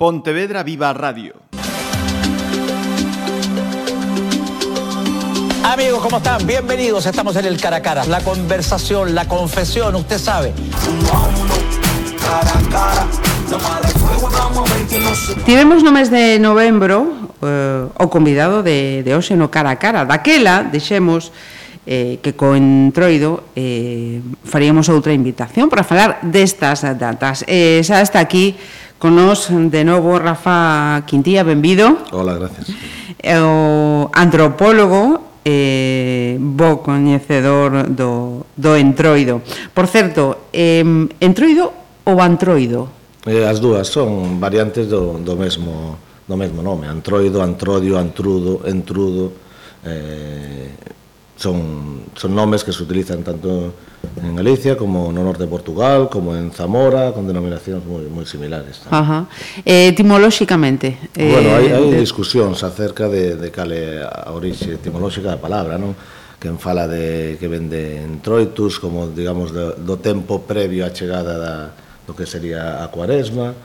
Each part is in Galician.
Pontevedra Viva Radio. Amigos, ¿cómo están? Bienvenidos. Estamos en el cara a cara. La conversación, la confesión, usted sabe. Tivemos no mes de novembro eh, o convidado de, de hoxe no cara a cara. Daquela, dixemos eh, que co entroido eh, faríamos outra invitación para falar destas datas. Eh, xa está aquí Con nós, de novo, Rafa Quintía, benvido. Hola, gracias. O antropólogo eh, bo coñecedor do, do entroido. Por certo, eh, entroido ou antroido? Eh, as dúas son variantes do, do mesmo do mesmo nome, antroido, antrodio, antrudo, entrudo, eh, son, son nomes que se utilizan tanto en Galicia como no norte de Portugal, como en Zamora, con denominacións moi, moi similares. Tamén. Ajá. Eh, etimolóxicamente? Eh, bueno, hai, hai de... discusións acerca de, de cale a orixe etimolóxica da palabra, non? Quen fala de que vende entroitus, como, digamos, do, do tempo previo á chegada da, do que sería a cuaresma,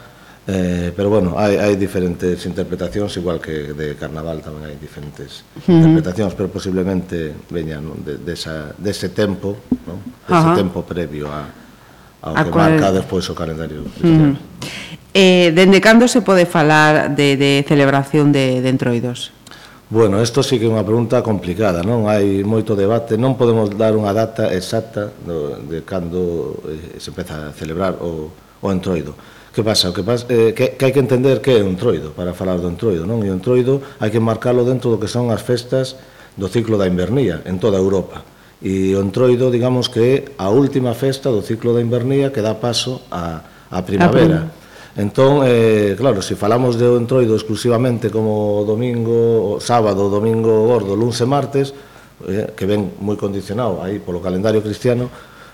Eh, pero bueno, hai, hai diferentes interpretacións, igual que de Carnaval tamén hai diferentes uh -huh. interpretacións, pero posiblemente veñan non? de, desa, de dese de tempo, non? dese de uh -huh. tempo previo a, ao a que cual... marca despois o calendario cristiano. Uh -huh. Eh, dende cando se pode falar de, de celebración de, de entroidos? Bueno, isto sí que é unha pregunta complicada, non? Hai moito debate, non podemos dar unha data exacta do, de cando eh, se empeza a celebrar o, o entroido. Que pasa? Que, pasa eh, que, que hai que entender que é o entroido, para falar do entroido, non? E o entroido hai que marcalo dentro do que son as festas do ciclo da invernía en toda Europa. E o entroido, digamos que é a última festa do ciclo da invernía que dá paso á, á primavera. A entón, eh, claro, se si falamos de entroido exclusivamente como domingo, sábado, domingo gordo, luns e martes, eh, que ven moi condicionado aí polo calendario cristiano,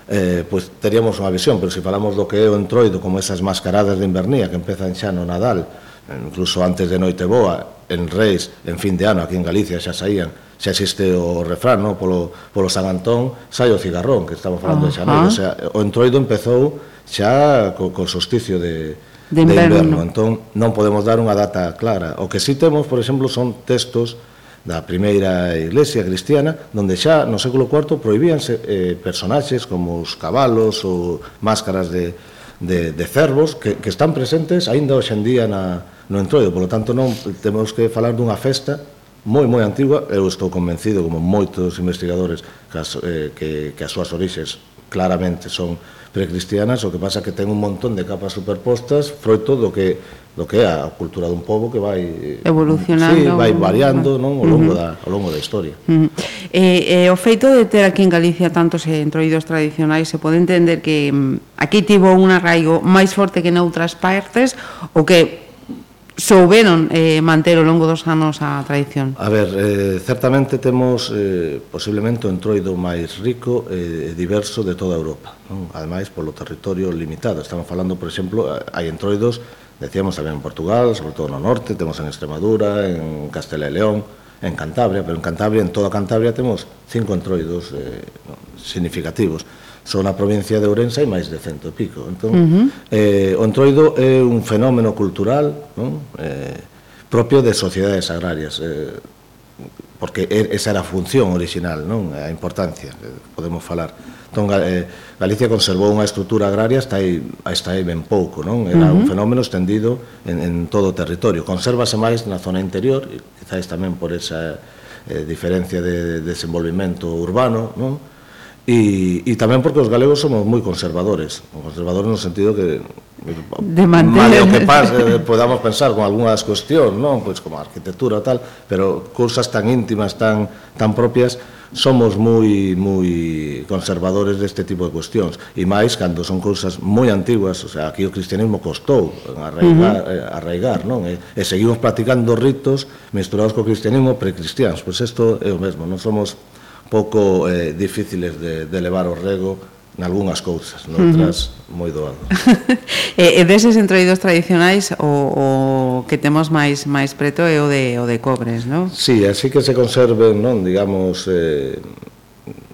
eh, pois teríamos unha visión, pero se falamos do que é o entroido, como esas mascaradas de invernía que empezan xa no Nadal, eh, incluso antes de Noite Boa, en Reis, en fin de ano, aquí en Galicia xa saían, xa existe o refrán, no? polo, polo San Antón, sai o cigarrón, que estamos falando uh -huh. de Xaneiro, o, sea, o entroido empezou xa co, co solsticio de, de, inverno. de inverno, entón non podemos dar unha data clara. O que si sí temos, por exemplo, son textos da primeira iglesia cristiana, donde xa no século IV prohibíanse eh, personaxes como os cabalos ou máscaras de, de, de cervos que, que están presentes aínda hoxendía na, no entroido. Polo tanto, non temos que falar dunha festa moi moi antigua, eu estou convencido como moitos investigadores que as, eh, que, que as súas orixes claramente son precristianas, o que pasa que ten un montón de capas superpostas, froito do que do que é a cultura dun pobo que vai eh, evolucionando, sí, vai variando, non, ao longo uh -huh. da ao longo da historia. Uh -huh. Eh, eh o feito de ter aquí en Galicia tantos eh, entroidos tradicionais se pode entender que mm, aquí tivo un arraigo máis forte que noutras partes o que souberon eh, manter ao longo dos anos a tradición? A ver, eh, certamente temos eh, posiblemente o entroido máis rico eh, e eh, diverso de toda Europa, non? ademais polo territorio limitado. Estamos falando, por exemplo, hai entroidos, decíamos tamén en Portugal, sobre todo no norte, temos en Extremadura, en Castela e León, en Cantabria, pero en Cantabria, en toda Cantabria temos cinco entroidos eh, significativos só na provincia de Ourense hai máis de cento e pico. Entón, uh -huh. eh, o entroido é un fenómeno cultural non? Eh, propio de sociedades agrarias, eh, porque esa era a función original, non a importancia, eh, podemos falar. Entón, eh, Galicia conservou unha estrutura agraria hasta aí, hasta aí ben pouco, non? Era uh -huh. un fenómeno extendido en, en todo o territorio. Consérvase máis na zona interior, quizáis tamén por esa eh, diferencia de desenvolvimento urbano, non? E, e tamén porque os galegos somos moi conservadores, conservadores no sentido que de manter o que pase, eh, podamos pensar con algunhas cuestións, non, pois como a arquitectura tal, pero cousas tan íntimas, tan tan propias, somos moi moi conservadores deste tipo de cuestións e máis cando son cousas moi antiguas, o sea, aquí o cristianismo costou arraigar, uh eh, -huh. arraigar non? E, e seguimos practicando ritos misturados co cristianismo precristiáns, pois isto é o mesmo, non somos pouco eh, difíciles de, de levar o rego nalgúnas cousas, noutras uh -huh. moi doado. e, e deses entroidos tradicionais o, o que temos máis máis preto é o de o de cobres, non? Si, sí, así que se conserven, non, digamos eh,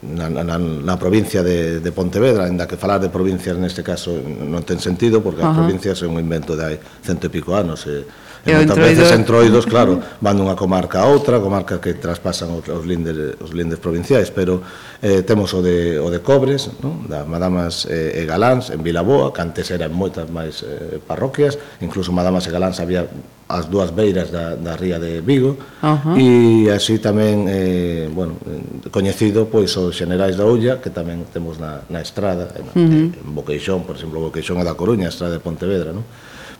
na, na, na provincia de, de Pontevedra, ainda que falar de provincias neste caso non ten sentido, porque uh -huh. as provincias é un invento de hai cento e pico anos, e eh, E, e moitas veces entroidos, claro, van dunha comarca a outra, comarca que traspasan os, os lindes, os lindes provinciais, pero eh, temos o de, o de Cobres, non? da Madamas eh, e Galáns, en Vilaboa, que antes eran moitas máis eh, parroquias, incluso Madamas e Galáns había as dúas beiras da, da ría de Vigo uh -huh. e así tamén eh, bueno, coñecido pois os Xenerais da Ulla que tamén temos na, na estrada en, uh -huh. en Boqueixón, por exemplo, Boqueixón é da Coruña, a estrada de Pontevedra non?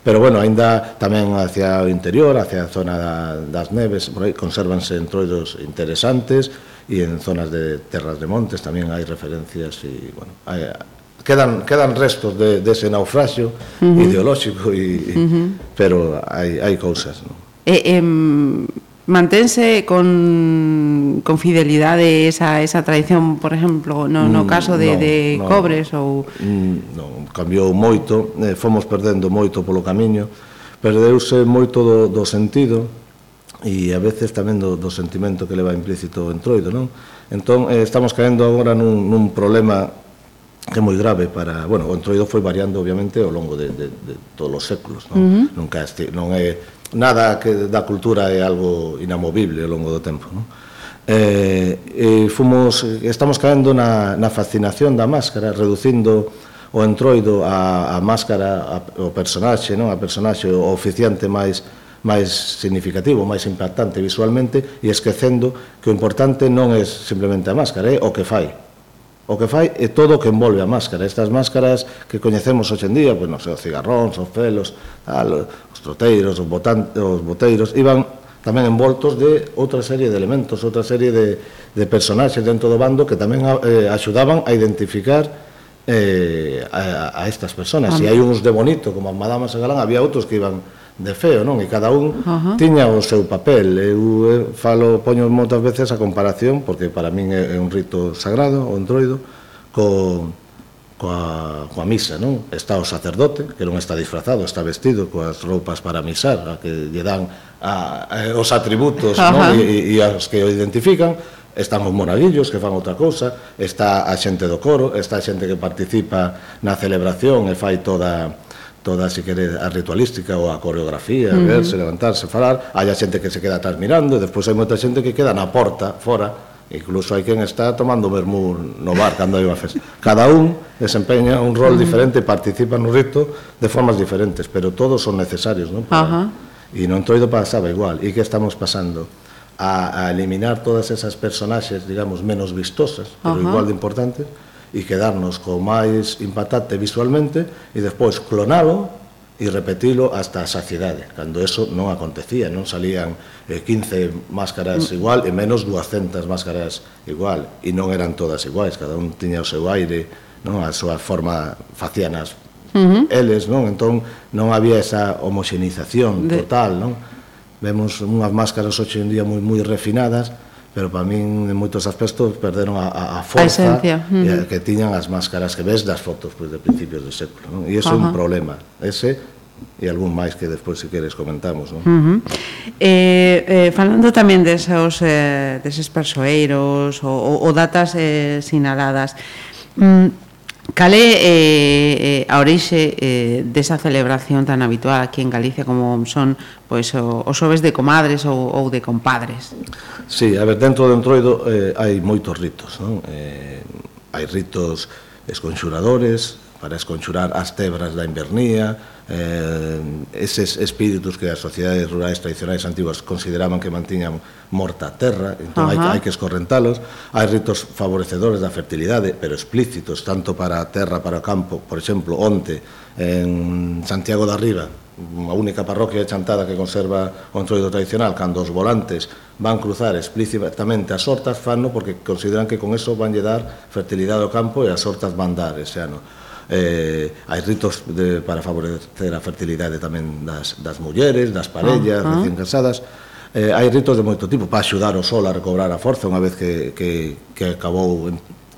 pero bueno, aínda tamén hacia o interior, hacia a zona da, das neves, por aí consérvanse entroidos interesantes e en zonas de terras de montes tamén hai referencias e bueno, hai, quedan quedan restos de dese de naufraxio uh -huh. ideolóxico e uh -huh. pero hai hai cousas, non? Eh, eh, mantense con, con fidelidade esa, esa tradición, por exemplo, no, no mm, caso de, no, de no, cobres ou... Mm, non, cambiou moito, eh, fomos perdendo moito polo camiño, perdeuse moito do, do sentido e a veces tamén do, do sentimento que leva implícito o entroido, non? Entón, eh, estamos caendo agora nun, nun problema que é moi grave para... Bueno, o entroido foi variando, obviamente, ao longo de, de, de todos os séculos, non? Uh -huh. Nunca este, non é nada que da cultura é algo inamovible ao longo do tempo, non? Eh, eh, fomos, estamos caendo na, na fascinación da máscara, reducindo o entroido a, a máscara, a, o personaxe, non? a personaxe, o oficiante máis máis significativo, máis impactante visualmente e esquecendo que o importante non é simplemente a máscara, é o que fai. O que fai é todo o que envolve a máscara. Estas máscaras que coñecemos hoxendía, pois non sei, os cigarróns, os pelos, tal, os troteiros, os, botan, os boteiros, iban tamén envoltos de outra serie de elementos, outra serie de, de personaxes dentro do bando que tamén eh, axudaban a identificar eh, a, a estas personas. E hai uns de bonito, como a Madama Sagalán, había outros que iban de feo, non? E cada un uh -huh. tiña o seu papel. Eu eh, falo, poño moitas veces a comparación, porque para min é un rito sagrado, o entroido, co, coa, coa misa, non? Está o sacerdote, que non está disfrazado, está vestido coas roupas para misar, a que lle dan a, a, os atributos non? E, e as que o identifican, están os monaguillos que fan outra cousa, está a xente do coro, está a xente que participa na celebración e fai toda toda, se quere, a ritualística ou a coreografía, uh -huh. verse, levantarse, falar, hai a xente que se queda atrás mirando, e despois hai moita xente que queda na porta, fora, Incluso hai quen está tomando vermú no bar cando hai unha festa. Cada un desempeña un rol uh -huh. diferente, participa no rito de formas diferentes, pero todos son necesarios, non? Para, uh -huh. E non todo pasaba igual. E que estamos pasando? A, a eliminar todas esas personaxes, digamos, menos vistosas, pero uh -huh. igual de importantes, e quedarnos co máis impactante visualmente, e despois clonalo e repetilo hasta a saciedade, cando eso non acontecía, non salían eh, 15 máscaras mm. igual e menos 200 máscaras igual, e non eran todas iguais, cada un tiña o seu aire, non a súa forma facianas uh -huh. eles, non? Entón non había esa homoxenización total, non? Vemos unhas máscaras hoxe en día moi moi refinadas, pero para min en moitos aspectos perderon a, a forza a uh -huh. que tiñan as máscaras que ves das fotos pois, de principios do século non? e iso é un problema ese e algún máis que despois se queres comentamos non? Uh -huh. eh, eh, falando tamén desos, eh, deses persoeiros ou, ou, ou datas eh, sinaladas mm, Cal é eh, eh, a orixe eh, desa celebración tan habitual aquí en Galicia como son pois, o, os xoves de comadres ou, ou de compadres? Sí, a ver, dentro do entroido eh, hai moitos ritos, non? Eh, hai ritos esconxuradores, para esconchurar as tebras da invernía, eh, eses espíritus que as sociedades rurais tradicionais antiguas consideraban que mantiñan morta a terra, entón hai, hai que escorrentalos, hai ritos favorecedores da fertilidade, pero explícitos, tanto para a terra, para o campo, por exemplo, onte, en Santiago da Riba, a única parroquia de Chantada que conserva o entroido tradicional, cando os volantes van cruzar explícitamente as hortas, fanno porque consideran que con eso van lle dar fertilidade ao campo e as hortas van dar ese ano eh, hai ritos de, para favorecer a fertilidade tamén das, das mulleres, das parellas, uh -huh. recién casadas, eh, hai ritos de moito tipo para axudar o sol a recobrar a forza unha vez que, que, que acabou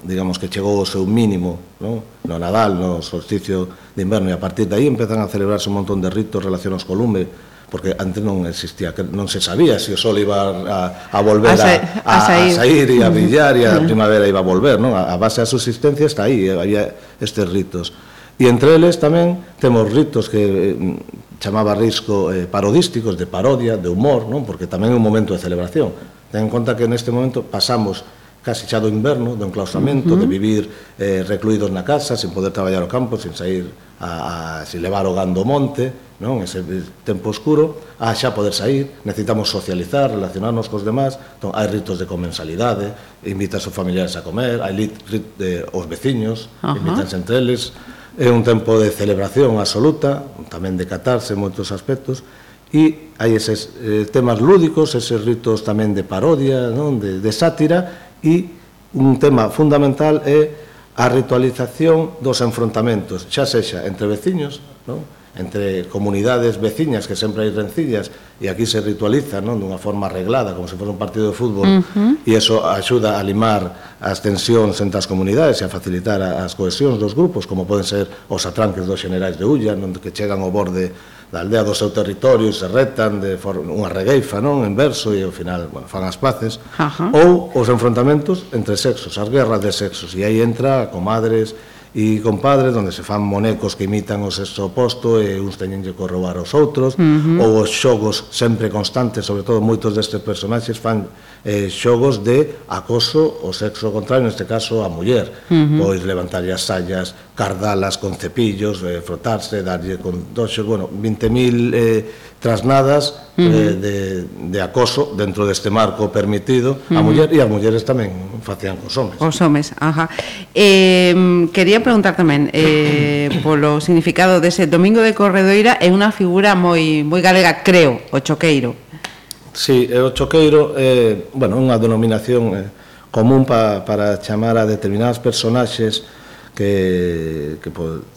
digamos que chegou ao seu mínimo non? no Nadal, no solsticio de inverno e a partir de aí empezan a celebrarse un montón de ritos relacionados co lume porque antes non existía, que non se sabía se si o sol iba a, a volver a, a, a, a sair e a brillar e a primavera iba a volver, non? A, a base da subsistencia está aí, eh, había estes ritos. E entre eles tamén temos ritos que eh, chamaba Risco eh, parodísticos, de parodia, de humor, non? Porque tamén é un momento de celebración. Ten en conta que neste momento pasamos casi xa do inverno, do enclausamento, uh -huh. de vivir eh, recluídos na casa, sin poder traballar o campo, sin sair a, a sin levar o gando monte, non? Ese tempo oscuro, a xa poder sair, necesitamos socializar, relacionarnos cos demás, entón, hai ritos de comensalidade, invitas os familiares a comer, hai lit, rit, de, os veciños, uh -huh. invitanse entre eles, é un tempo de celebración absoluta, tamén de catarse en moitos aspectos, e hai eses eh, temas lúdicos, eses ritos tamén de parodia, non? De, de sátira, e un tema fundamental é a ritualización dos enfrontamentos, xa sexa entre veciños, non? entre comunidades veciñas que sempre hai rencillas e aquí se ritualiza non dunha forma arreglada como se fose un partido de fútbol uh -huh. e iso axuda a limar as tensións entre as comunidades e a facilitar as cohesións dos grupos como poden ser os atranques dos generais de Ulla non que chegan ao borde da aldea do seu territorio e se retan de unha regueifa non en verso e ao final bueno, fan as paces uh -huh. ou os enfrontamentos entre sexos as guerras de sexos e aí entra comadres e compadre onde se fan monecos que imitan o sexo oposto e uns teñenlle que roubar aos outros uh -huh. ou os xogos sempre constantes sobre todo moitos destes personaxes fan eh, xogos de acoso ao sexo contrario neste caso a muller uh -huh. pois levantarlle as sallas cardalas con cepillos, eh, frotarse, darlle con toxos, bueno, 20.000 eh, trasnadas uh -huh. eh, de, de acoso dentro deste marco permitido uh -huh. a muller e as mulleres tamén facían cos homes. Os homes, ajá. Eh, quería preguntar tamén eh, polo significado dese Domingo de Corredoira é unha figura moi moi galega, creo, o choqueiro. Sí, eh, o choqueiro é, eh, bueno, unha denominación eh, común pa, para chamar a determinados personaxes que, que,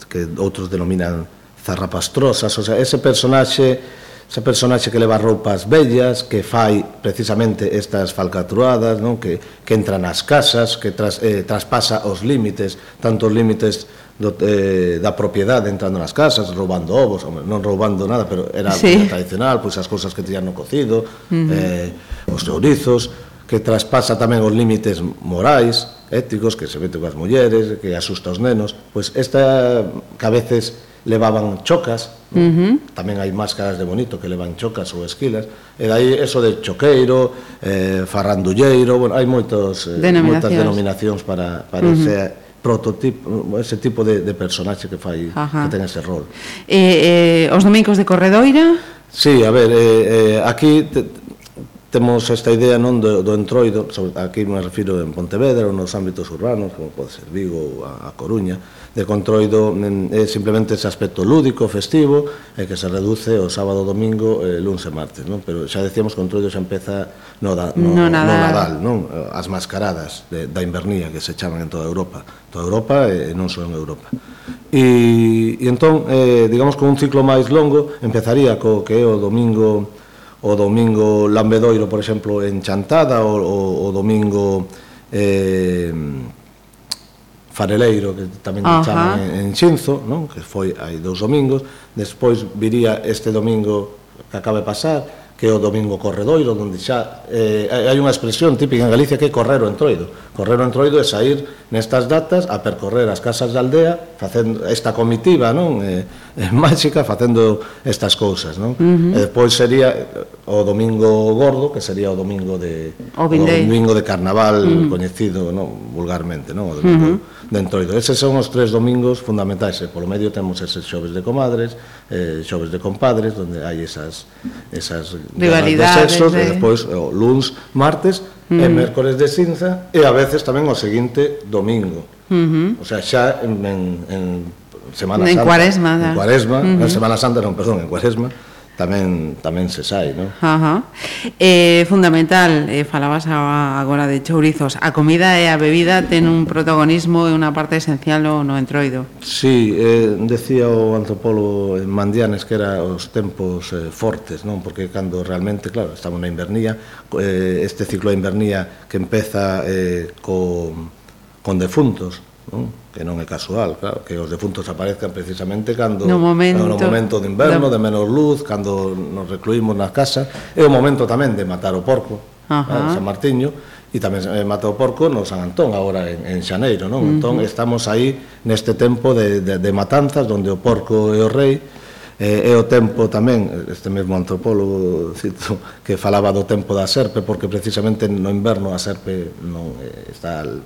que outros denominan zarrapastrosas, o sea, ese personaxe ese personaxe que leva roupas bellas, que fai precisamente estas falcatruadas, non? Que, que entra nas casas, que tras, eh, traspasa os límites, tanto os límites do, eh, da propiedade entrando nas casas, roubando ovos, non roubando nada, pero era sí. tradicional, pois as cousas que tiñan no cocido, uh -huh. eh, os chourizos, que traspasa tamén os límites morais, éticos, que se mete coas mulleres, que asusta os nenos, pois esta que a veces levaban chocas, uh -huh. tamén hai máscaras de bonito que levan chocas ou esquilas, e dai eso de choqueiro, eh, farrandulleiro, bueno, hai moitos, eh, denominacións. moitas denominacións para, para uh -huh. ese prototipo, ese tipo de, de personaxe que fai, Ajá. que ten ese rol. Eh, eh, os domingos de Corredoira? Sí, a ver, eh, eh, aquí te, temos esta idea non do, do entroido, sobre, aquí me refiro en Pontevedra ou nos ámbitos urbanos, como pode ser Vigo ou a, a Coruña, de controido en, é simplemente ese aspecto lúdico, festivo, e que se reduce o sábado, domingo, e lunes e martes, non? Pero xa decíamos que o entroido xa empeza no, da, no, no, nadal. no Nadal, non? As mascaradas de, da invernía que se chaman en toda Europa, toda Europa e non só en Europa. E, e entón, eh, digamos, que un ciclo máis longo, empezaría co que é o domingo o domingo Lambedoiro, por exemplo, en Chantada, o, o, o domingo eh, Fareleiro, que tamén Ajá. chaman en, en Xinzo, non? que foi hai dous domingos, despois viría este domingo que acaba de pasar, que é o domingo corredoiro, onde xa eh, hai unha expresión típica en Galicia que é correr o entroido. Correr o entroido é sair nestas datas a percorrer as casas da aldea, facendo esta comitiva, non? Eh, máxica facendo estas cousas, non? Uh -huh. E despois sería o domingo gordo, que sería o domingo de o, o domingo de carnaval uh -huh. coñecido, non, vulgarmente, non, o domingo uh -huh. de Entroido. Eses son os tres domingos fundamentais, e polo medio temos eses xoves de comadres, eh, xoves de compadres, onde hai esas esas rivalidades de sexos, de... Eh? e despois o luns, martes uh -huh. e mércores de cinza e a veces tamén o seguinte domingo. Uh -huh. O sea, xa en en, en Semana en Santa, cuaresma, en Cuaresma, uh -huh. en Semana Santa, non, perdón, en Cuaresma, tamén tamén se sai, non? Ajá. Eh, fundamental, eh, falabas agora de chourizos. A comida e a bebida ten un protagonismo e unha parte esencial no entroido. Sí, eh, decía o antropólogo Mandianes que era os tempos eh, fortes, non? Porque cando realmente, claro, estamos na invernía, eh, este ciclo de invernía que empeza eh, co, con defuntos, non? que non é casual, claro, que os defuntos aparezcan precisamente cando no momento, no momento de inverno, da... de menos luz, cando nos recluímos nas casas, é o momento tamén de matar o porco, Ajá. San Martiño, e tamén eh, mata o porco no San Antón, agora en, en Xaneiro, non? Uh -huh. Entón estamos aí neste tempo de, de, de matanzas, onde o porco é o rei, eh, é o tempo tamén, este mesmo antropólogo cito, que falaba do tempo da serpe, porque precisamente no inverno a serpe non eh, está al,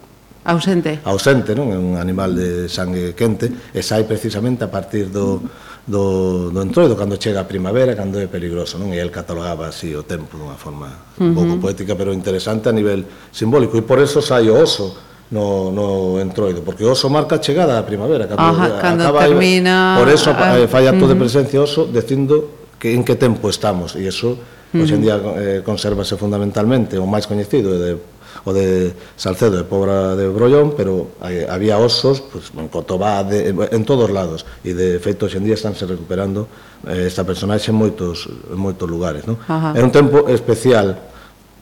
Ausente. Ausente, non? É un animal de sangue quente e sai precisamente a partir do, do, do entroido cando chega a primavera, cando é peligroso, non? E el catalogaba así o tempo dunha forma un pouco poética, pero interesante a nivel simbólico e por eso sai o oso, no, no entroido, porque o oso marca a chegada da primavera, cando, Ajá, cando acaba termina... Por eso ah, eh, fai acto uh -huh. de presencia oso dicindo que en que tempo estamos, e iso, uh -huh. hoxe en día, eh, consérvase fundamentalmente, o máis coñecido, de o de Salcedo de Pobra de Brollón, pero hai, había osos pues, en Cotobá, de, en todos lados, e de feito hoxendía estánse recuperando eh, esta personaxe en moitos, en moitos lugares. Non? Ajá. Era un tempo especial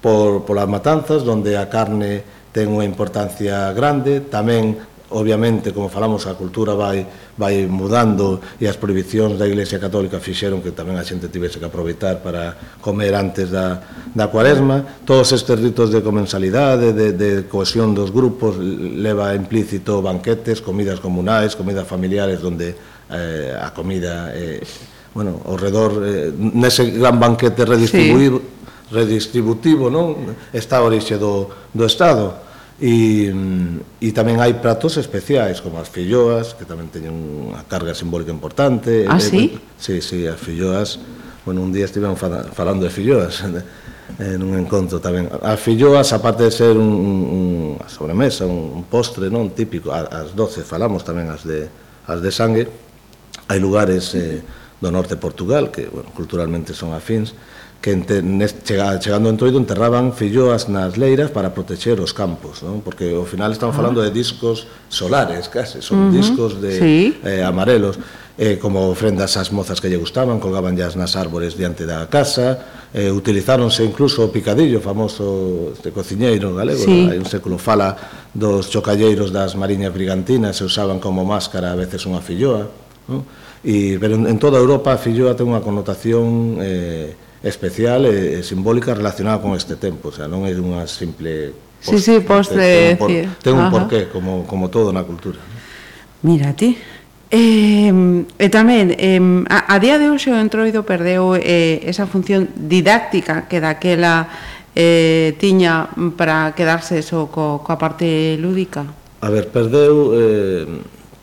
por, polas matanzas, donde a carne ten unha importancia grande, tamén Obviamente, como falamos, a cultura vai, vai mudando e as prohibicións da Iglesia Católica fixeron que tamén a xente tivese que aproveitar para comer antes da, da cuaresma. Todos estes ritos de comensalidade, de, de cohesión dos grupos, leva implícito banquetes, comidas comunais, comidas familiares, donde eh, a comida... Eh, bueno, ao redor, eh, nese gran banquete redistribuído, sí. redistributivo, non? Está a orixe do, do Estado E, e mm, tamén hai pratos especiais como as filloas, que tamén teñen unha carga simbólica importante. Ah, eh, sí? Sí, sí, as filloas. Bueno, un día estivemos falando de filloas en un encontro tamén. As filloas, aparte de ser un, un, a sobremesa, un, un postre non típico, as doce falamos tamén as de, as de sangue, hai lugares eh, do norte de Portugal que, bueno, culturalmente son afins, que chegando entoido enterraban filloas nas leiras para protexer os campos, non? porque ao final están ah. falando de discos solares, case, son uh -huh. discos de sí. eh, amarelos, eh, como ofrendas ás mozas que lle gustaban, colgaban as nas árbores diante da casa, eh, utilizáronse incluso o picadillo famoso este cociñeiro galego, sí. hai un século fala dos chocalleiros das mariñas brigantinas, se usaban como máscara a veces unha filloa, non? E, pero en, en toda Europa a filloa ten unha connotación... Eh, especial e, e simbólica relacionada con este tempo, o sea, non é unha simple Post, sí, sí, postre, ten un, por, decir. ten un porqué, como, como todo na cultura. ¿no? Mira, ti. Eh, e tamén eh, a, a día de hoxe o entroido perdeu eh, esa función didáctica que daquela eh, tiña para quedarse eso co, coa parte lúdica. A ver, perdeu eh,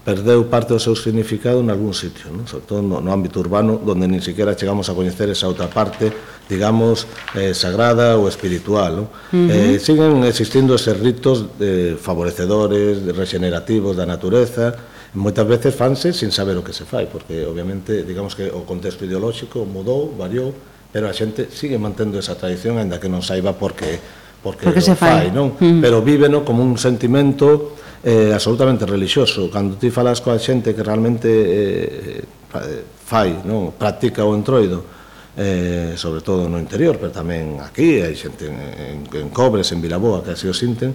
perdeu parte do seu significado en algún sitio, non? sobre todo no, no ámbito urbano, donde nin siquiera chegamos a coñecer esa outra parte, digamos, eh, sagrada ou espiritual. Non? Uh -huh. eh, siguen existindo eses ritos eh, favorecedores, regenerativos da natureza, moitas veces fanse sin saber o que se fai, porque obviamente, digamos que o contexto ideolóxico mudou, variou, pero a xente sigue mantendo esa tradición, aínda que non saiba por que porque, porque se fai, fai non? Mm. Pero víveno como un sentimento eh, absolutamente religioso. Cando ti falas coa xente que realmente eh, eh, fai, non? practica o entroido, eh, sobre todo no interior, pero tamén aquí, hai xente en, en Cobres, en Vilaboa, que así o sinten,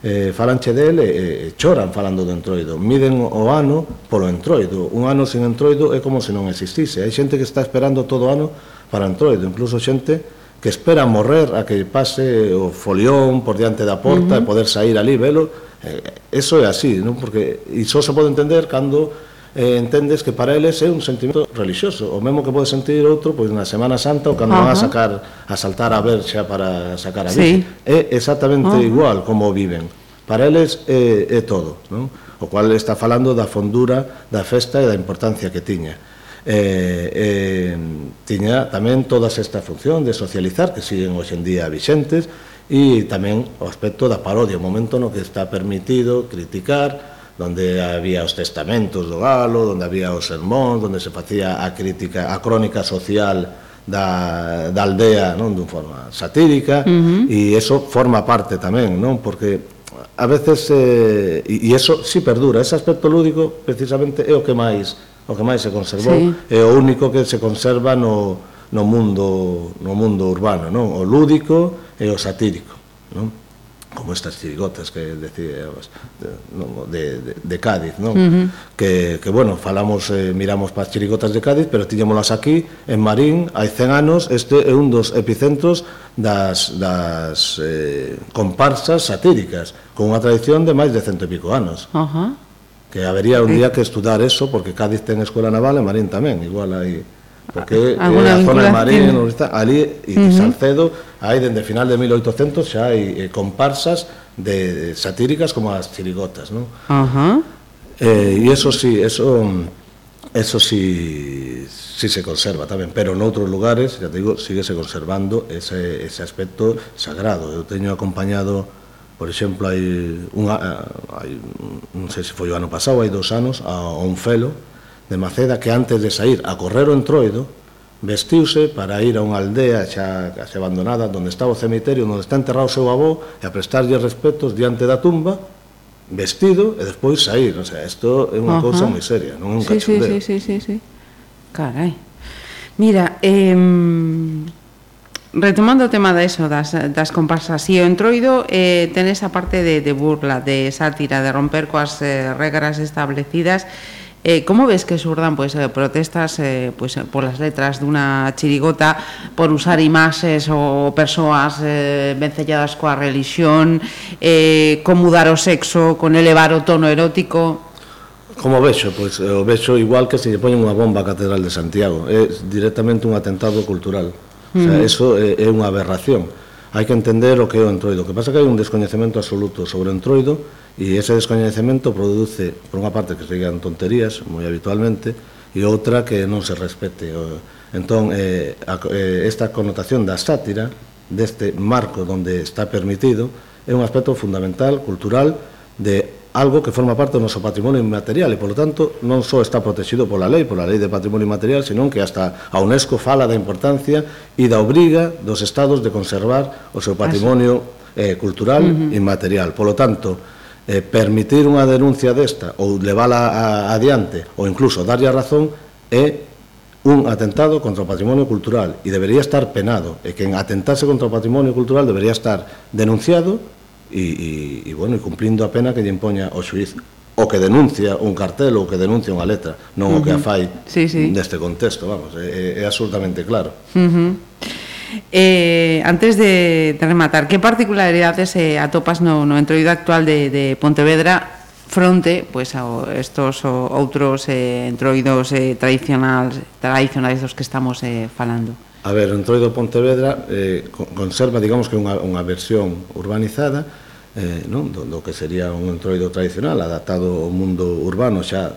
eh, falanche del e, e choran falando do entroido. Miden o ano polo entroido. Un ano sin entroido é como se non existise. Hai xente que está esperando todo o ano para entroido, incluso xente que espera morrer a que pase o folión por diante da porta uh -huh. e poder sair ali velo, eh, eso é así, non? Porque iso se pode entender cando eh, entendes que para eles é un sentimento religioso, o mesmo que pode sentir outro pois na Semana Santa ou cando uh -huh. van a sacar a saltar a verxa para sacar a vida. Sí. É exactamente uh -huh. igual como viven. Para eles é, é todo, non? O cual está falando da fondura da festa e da importancia que tiña eh, eh, tiña tamén todas esta función de socializar que siguen hoxendía vixentes e tamén o aspecto da parodia, o momento no que está permitido criticar, donde había os testamentos do galo, donde había os sermóns, donde se facía a crítica, a crónica social da, da aldea, non, dun forma satírica, uh -huh. e eso forma parte tamén, non, porque a veces, eh, e, e eso si sí perdura, ese aspecto lúdico precisamente é o que máis o que máis se conservou, sí. é o único que se conserva no, no mundo no mundo urbano, non? O lúdico e o satírico, non? Como estas chirigotas que decíamos de, de, de Cádiz, non? Uh -huh. que, que, bueno, falamos, eh, miramos para as chirigotas de Cádiz, pero tiñémolas aquí, en Marín, hai 100 anos, este é un dos epicentros das, das eh, comparsas satíricas, con unha tradición de máis de cento e pico anos. Uh -huh que habería un día que estudar eso, porque Cádiz ten escola naval e Marín tamén, igual aí porque eh, é a zona de Marín, tiene? ali e uh -huh. Salcedo, hai dende final de 1800 xa hai eh, comparsas de, de satíricas como as chirigotas, non? Ajá. Uh -huh. Eh, e eso sí, eso eso sí, sí se conserva tamén, pero en outros lugares, ya te digo, sigue se conservando ese, ese aspecto sagrado. Eu teño acompañado Por exemplo, hai, unha, eh, hai non sei se foi o ano pasado, hai dos anos, a Onfelo de Maceda que antes de sair a correr o entroido vestiuse para ir a unha aldea xa case abandonada onde estaba o cemiterio onde está enterrado o seu avó e a prestarlle respetos diante da tumba vestido e despois sair, o sea, isto é unha uh -huh. cousa moi seria, non é un sí, cachondeo. Sí, sí, sí, sí, sí. Carai. Mira, eh, Retomando o tema da eso, das, das comparsas e o entroido, eh, ten esa parte de, de burla, de sátira, de romper coas eh, regras establecidas, Eh, como ves que surdan pues, eh, protestas eh, pues, eh, por las letras dunha chirigota por usar imaxes ou persoas eh, vencelladas coa religión, eh, con mudar o sexo, con elevar o tono erótico? Como vexo? Pois, pues, o vexo igual que se lle poñen unha bomba a Catedral de Santiago. É directamente un atentado cultural O sea, eso é, é unha aberración. Hai que entender o que é o entroido. O que pasa é que hai un descoñecemento absoluto sobre o entroido e ese descoñecemento produce, por unha parte, que se digan tonterías, moi habitualmente, e outra que non se respete. Entón, eh, a, eh, esta connotación da sátira, deste marco onde está permitido, é un aspecto fundamental, cultural, de algo que forma parte do noso patrimonio inmaterial e, polo tanto, non só está protegido pola lei, pola lei de patrimonio inmaterial, senón que hasta a UNESCO fala da importancia e da obriga dos estados de conservar o seu patrimonio eh, cultural uh -huh. inmaterial. Polo tanto, eh, permitir unha denuncia desta ou levala a, adiante ou incluso darlle a razón é un atentado contra o patrimonio cultural e debería estar penado e que en atentarse contra o patrimonio cultural debería estar denunciado e, e, e bueno, e cumplindo a pena que lle impoña o xuiz o que denuncia un cartel ou que denuncia unha letra, non uh -huh. o que a fai sí, sí. neste contexto, vamos, é, é absolutamente claro. Uh -huh. Eh, antes de, de rematar, que particularidades eh, atopas no, no entroido actual de, de Pontevedra fronte pois pues, a estos o, outros eh, entroidos eh, tradicionais, tradicionais dos que estamos eh, falando? A ver, o Entroido Pontevedra eh, conserva, digamos que unha, unha versión urbanizada eh, non? Do, do que sería un entroido tradicional adaptado ao mundo urbano xa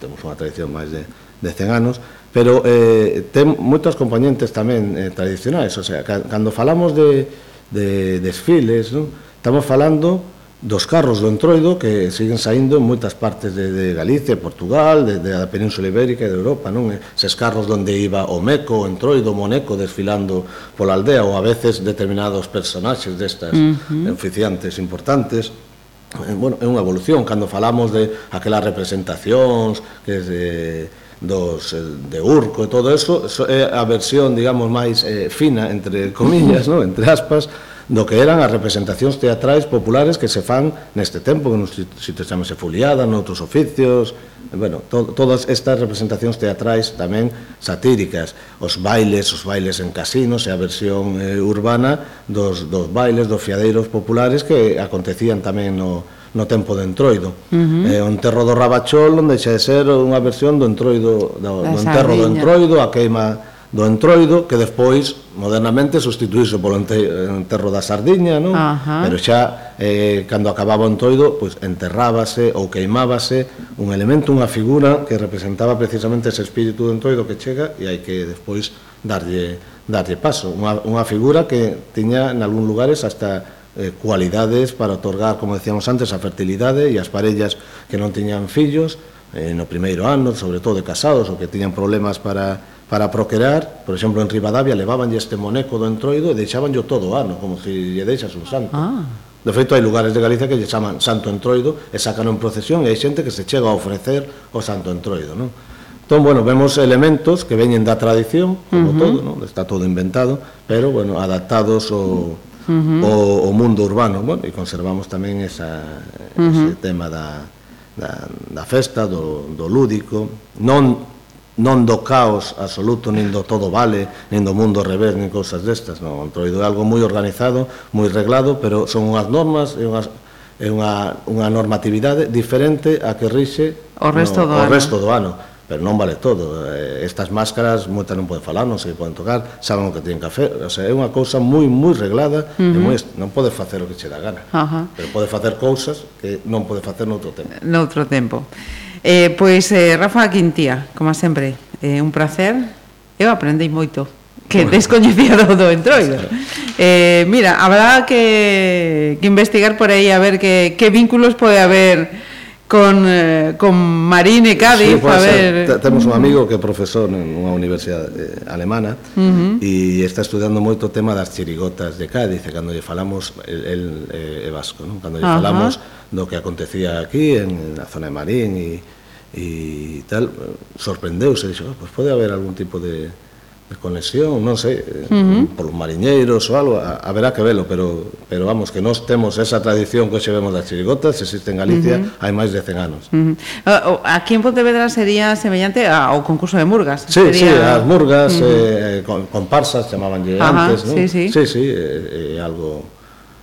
temos unha tradición máis de, de 100 anos pero eh, ten moitos componentes tamén eh, tradicionais o sea, cando falamos de, de desfiles non? estamos falando dos carros do entroido que siguen saindo en moitas partes de, de Galicia, Portugal, de, de a Península Ibérica e de Europa, non? Ses carros donde iba o Meco, o entroido, o Moneco desfilando pola aldea ou a veces determinados personaxes destas uh -huh. oficiantes importantes eh, bueno, é unha evolución cando falamos de aquelas representacións que de, dos eh, de Urco e todo eso, eso é a versión, digamos, máis eh, fina entre comillas, no? entre aspas do que eran as representacións teatrais populares que se fan neste tempo, que nos sitios chamase foliada, noutros oficios, bueno, to, todas estas representacións teatrais tamén satíricas, os bailes, os bailes en casinos e a versión eh, urbana dos, dos bailes, dos fiadeiros populares que acontecían tamén no, no tempo do Entroido. Uh -huh. eh, o enterro do Rabachol, onde xa de ser unha versión do Entroido, do, do enterro do Entroido, a queima do entroido que despois modernamente sustituíse polo enterro da sardiña, non? Ajá. Pero xa eh, cando acababa o entroido, pois enterrábase ou queimábase un elemento, unha figura que representaba precisamente ese espírito do entroido que chega e hai que despois darlle darlle paso, unha, unha figura que tiña en algún lugares hasta eh, cualidades para otorgar, como decíamos antes, a fertilidade e as parellas que non tiñan fillos, eh, no primeiro ano, sobre todo de casados ou que tiñan problemas para para procrear, por exemplo, en Rivadavia levábanlle este moneco do entroido e deixabanlle todo o ano, como se lle deixas un santo. Ah. De feito, hai lugares de Galicia que lle chaman santo entroido e sacan en procesión e hai xente que se chega a ofrecer o santo entroido, non? Entón, bueno, vemos elementos que veñen da tradición, como uh -huh. todo, non? Está todo inventado, pero, bueno, adaptados ao, uh -huh. ao, ao mundo urbano, bueno, e conservamos tamén esa, uh -huh. ese tema da, da, da festa, do, do lúdico, non non do caos absoluto, nin do todo vale, nin do mundo revés, nin cousas destas, non, o Entroido é algo moi organizado, moi reglado, pero son unhas normas e unhas é unha, unha normatividade diferente a que rixe o resto, no, do, o ano. resto do ano. Pero non vale todo. Eh, estas máscaras moitas non poden falar non se poden tocar saben o que teñen café o sea, é unha cousa moi moi reglada uh -huh. e moi, non pode facer o que che dá gana. Uh -huh. pero pode facer cousas que non pode facer noutro tempo. Noutro tempo. Eh, pois, eh, Rafa Quintía, como sempre, eh, un placer. Eu aprendei moito que descoñecía do entroido. Eh, mira, habrá que, que investigar por aí a ver que, que vínculos pode haber con, eh, con Marine Cádiz sí, a ver... Temos un amigo que é profesor nunha universidade eh, alemana uh -huh. e está estudiando moito o tema das chirigotas de Cádiz e cando lle falamos el, el, eh, vasco, non? cando lle uh -huh. falamos do que acontecía aquí en, a zona de Marín e, e tal, sorprendeuse, dixo, pois ah, pues pode haber algún tipo de de conexión, non sei, eh, uh -huh. polos mariñeiros ou algo, haberá que velo, pero pero vamos, que nós temos esa tradición que xevemos das chirigotas, existe en Galicia uh -huh. hai máis de 100 anos. Uh -huh. Aquí en Pontevedra sería semellante ao concurso de murgas. Sí, sería... sí, as murgas, uh -huh. eh, comparsas, chamaban antes, non? Sí, sí, sí, sí eh, eh, algo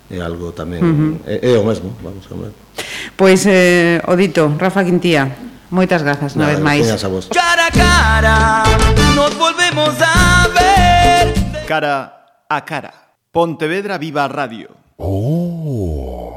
é algo tamén uh -huh. é, é o mesmo, vamos, é o mesmo. Pois eh, Odito, Rafa Quintía, moitas grazas, unha vez máis. A vos. Cara a cara, nos volvemos a ver. Cara a cara. Pontevedra Viva Radio. Oh.